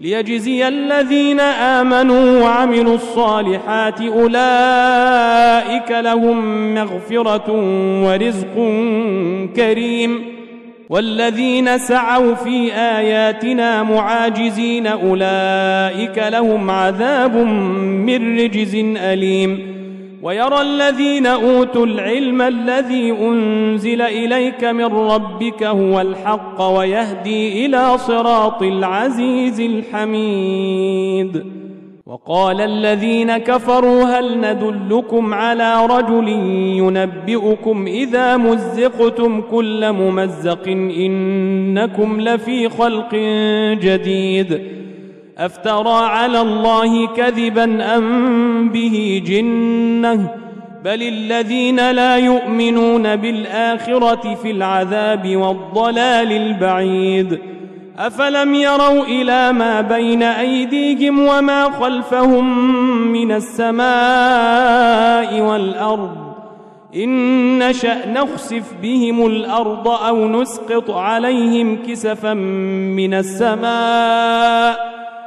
ليجزي الذين آمنوا وعملوا الصالحات أولئك لهم مغفرة ورزق كريم والذين سعوا في آياتنا معاجزين أولئك لهم عذاب من رجز أليم ويرى الذين أوتوا العلم الذي أنزل إليك من ربك هو الحق ويهدي إلى صراط العزيز الحميد. وقال الذين كفروا هل ندلكم على رجل ينبئكم إذا مزقتم كل ممزق إنكم لفي خلق جديد. أفترى على الله كذبا أم به جنة؟ بل الذين لا يؤمنون بالآخرة في العذاب والضلال البعيد. أفلم يروا إلى ما بين أيديهم وما خلفهم من السماء والأرض؟ إن نشأ نخسف بهم الأرض أو نسقط عليهم كسفا من السماء.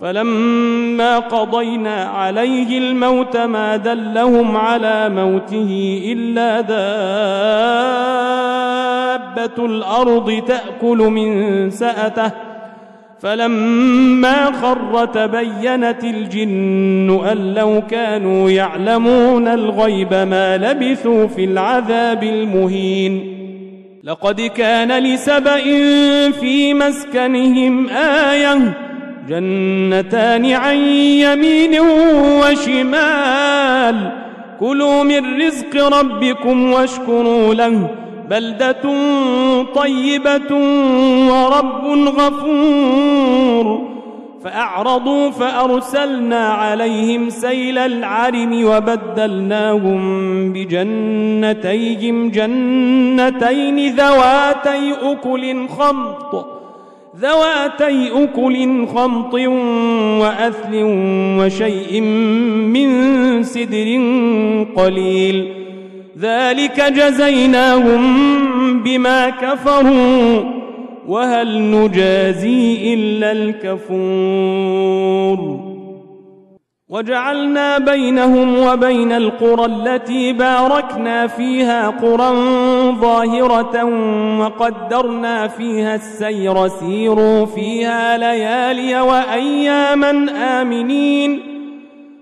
فلما قضينا عليه الموت ما دلهم على موته إلا دابة الأرض تأكل من سأته. فلما خر تبينت الجن أن لو كانوا يعلمون الغيب ما لبثوا في العذاب المهين. لقد كان لسبإ في مسكنهم آية جنتان عن يمين وشمال. كلوا من رزق ربكم واشكروا له. بلدة طيبة ورب غفور. فأعرضوا فأرسلنا عليهم سيل العرم وبدلناهم بجنتيهم جنتين ذواتي أكل خمط. ذواتي أكل خمط وأثل وشيء من سدر قليل. ذلك جزيناهم بما كفروا وهل نجازي إلا الكفور. وجعلنا بينهم وبين القرى التي باركنا فيها قرى ظاهرة وقدرنا فيها السير سيروا فيها ليالي وأياما آمنين.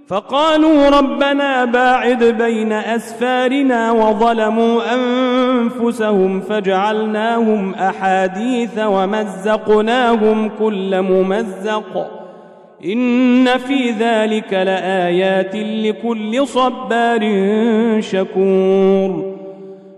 فقالوا ربنا باعد بين أسفارنا وظلموا أنفسهم فجعلناهم أحاديث ومزقناهم كل ممزق. إن في ذلك لآيات لكل صبار شكور.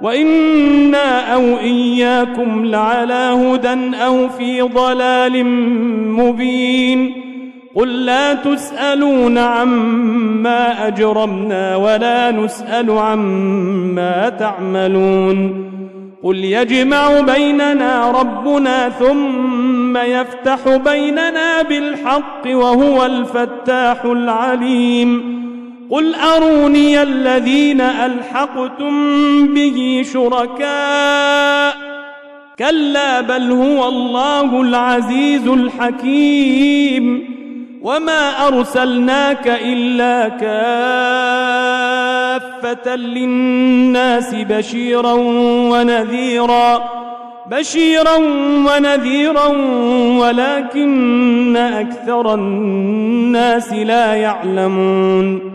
وإنا أو إياكم لعلى هدى أو في ضلال مبين قل لا تسألون عما أجرمنا ولا نسأل عما تعملون قل يجمع بيننا ربنا ثم يفتح بيننا بالحق وهو الفتاح العليم قل أروني الذين ألحقتم به شركاء كلا بل هو الله العزيز الحكيم وما أرسلناك إلا كافة للناس بشيرا ونذيرا بشيرا ونذيرا ولكن أكثر الناس لا يعلمون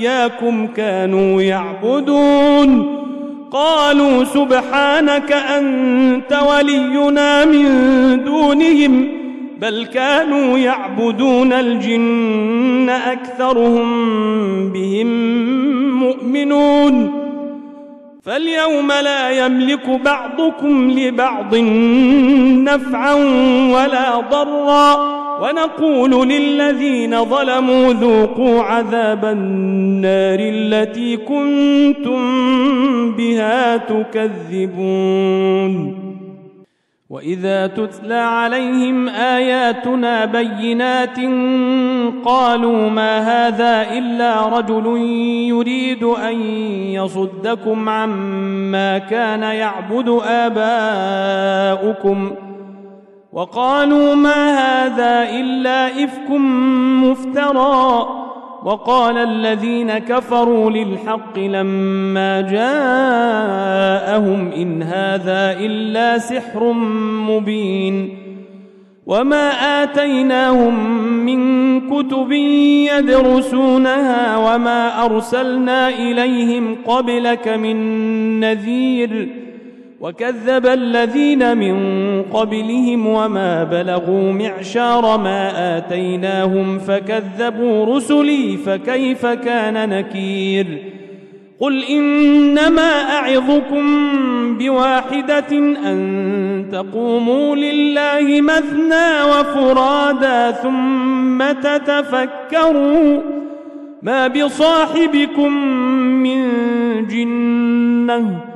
إياكم كانوا يعبدون. قالوا سبحانك أنت ولينا من دونهم بل كانوا يعبدون الجن أكثرهم بهم مؤمنون. فاليوم لا يملك بعضكم لبعض نفعا ولا ضرا. ونقول للذين ظلموا ذوقوا عذاب النار التي كنتم بها تكذبون. وإذا تتلى عليهم آياتنا بينات قالوا ما هذا إلا رجل يريد أن يصدكم عما كان يعبد آباؤكم. وقالوا ما هذا إلا إفك مفترى. وقال الذين كفروا للحق لما جاءهم إن هذا إلا سحر مبين. وما آتيناهم من كتب يدرسونها وما أرسلنا إليهم قبلك من نذير. وكذب الذين من قبلهم وما بلغوا معشار ما آتيناهم فكذبوا رسلي فكيف كان نكير؟ قل إنما أعظكم بواحدة أن تقوموا لله مثنى وفرادا ثم تتفكروا ما بصاحبكم من جنة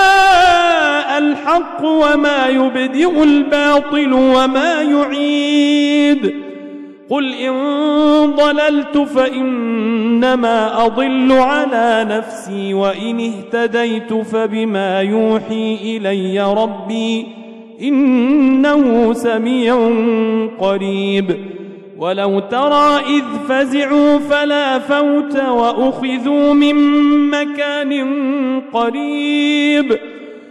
الحق وما يبدئ الباطل وما يعيد. قل إن ضللت فإنما أضل على نفسي وإن اهتديت فبما يوحي إلي ربي إنه سميع قريب. ولو ترى إذ فزعوا فلا فوت وأخذوا من مكان قريب.